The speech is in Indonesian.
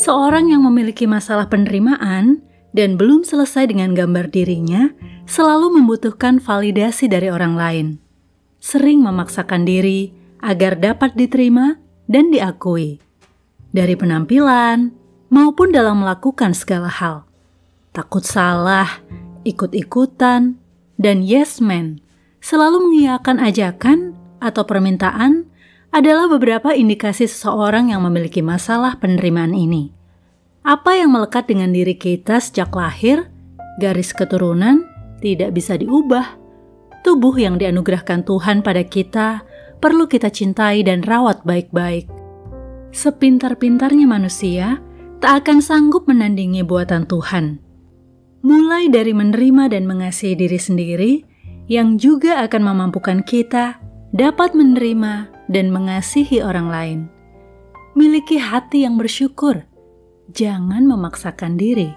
Seorang yang memiliki masalah penerimaan dan belum selesai dengan gambar dirinya selalu membutuhkan validasi dari orang lain. Sering memaksakan diri agar dapat diterima dan diakui. Dari penampilan maupun dalam melakukan segala hal. Takut salah, ikut-ikutan, dan yes man selalu mengiyakan ajakan atau permintaan adalah beberapa indikasi seseorang yang memiliki masalah penerimaan ini. Apa yang melekat dengan diri kita sejak lahir, garis keturunan, tidak bisa diubah. Tubuh yang dianugerahkan Tuhan pada kita perlu kita cintai dan rawat baik-baik. Sepintar-pintarnya manusia, tak akan sanggup menandingi buatan Tuhan. Mulai dari menerima dan mengasihi diri sendiri, yang juga akan memampukan kita dapat menerima dan mengasihi orang lain. Miliki hati yang bersyukur, jangan memaksakan diri.